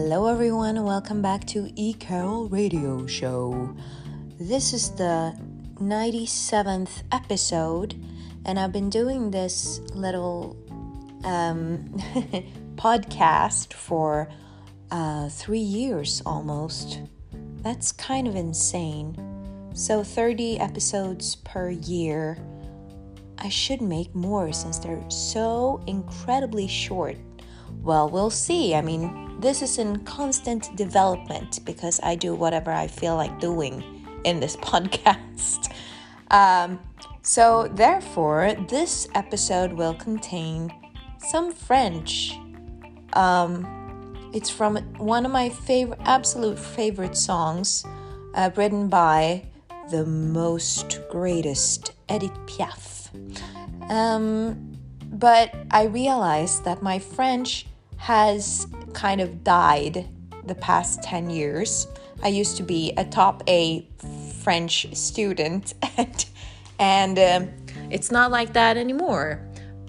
Hello, everyone. Welcome back to E Carol Radio Show. This is the 97th episode, and I've been doing this little um, podcast for uh, three years almost. That's kind of insane. So, 30 episodes per year. I should make more since they're so incredibly short. Well, we'll see. I mean, this is in constant development because I do whatever I feel like doing in this podcast. Um, so, therefore, this episode will contain some French. Um, it's from one of my favorite, absolute favorite songs, uh, written by the most greatest Edith Piaf. Um, but I realized that my French has kind of died the past 10 years. I used to be a top A French student, and, and um, it's not like that anymore.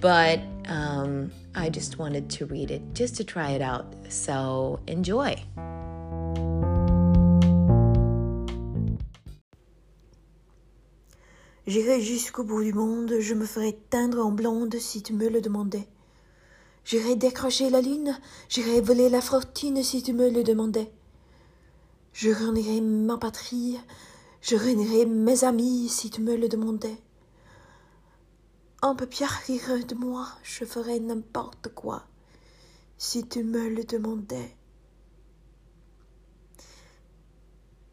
But um, I just wanted to read it just to try it out. So enjoy. J'irai jusqu'au bout du monde, je me ferai teindre en blonde si tu me le demandais. J'irai décrocher la lune, j'irai voler la fortune si tu me le demandais. Je renierai ma patrie, je renierai mes amis si tu me le demandais. On peut bien rire de moi, je ferai n'importe quoi si tu me le demandais.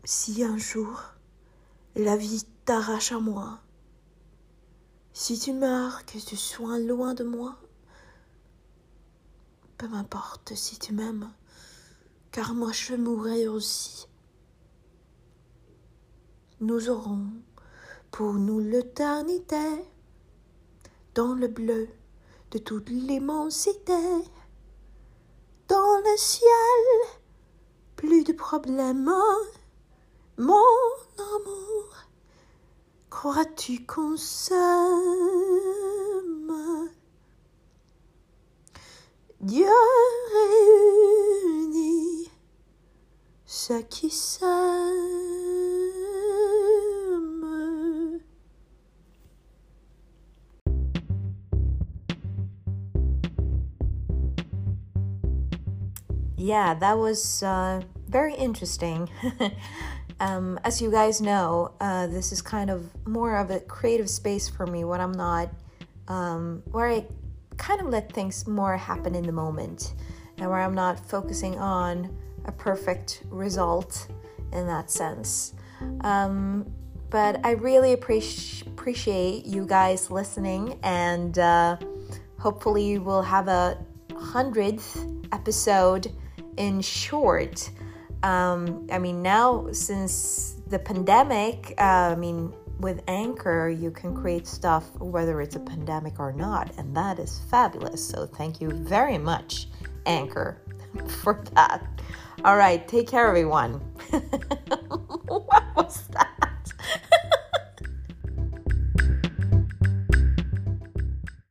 Si un jour la vie t'arrache à moi, si tu meurs, que tu sois loin de moi, peu m'importe si tu m'aimes, car moi je mourrai aussi. Nous aurons pour nous l'éternité dans le bleu de toute l'immensité, dans le ciel, plus de problèmes, mon amour. Crois-tu qu'on s'aime Yeah, that was uh, very interesting. um, as you guys know, uh, this is kind of more of a creative space for me when I'm not, um, where I kind of let things more happen in the moment and where I'm not focusing on a perfect result in that sense. Um, but I really appreciate appreciate you guys listening, and uh, hopefully we'll have a hundredth episode in short. Um, I mean, now since the pandemic, uh, I mean, with Anchor, you can create stuff whether it's a pandemic or not, and that is fabulous. So, thank you very much, Anchor, for that. All right, take care, everyone.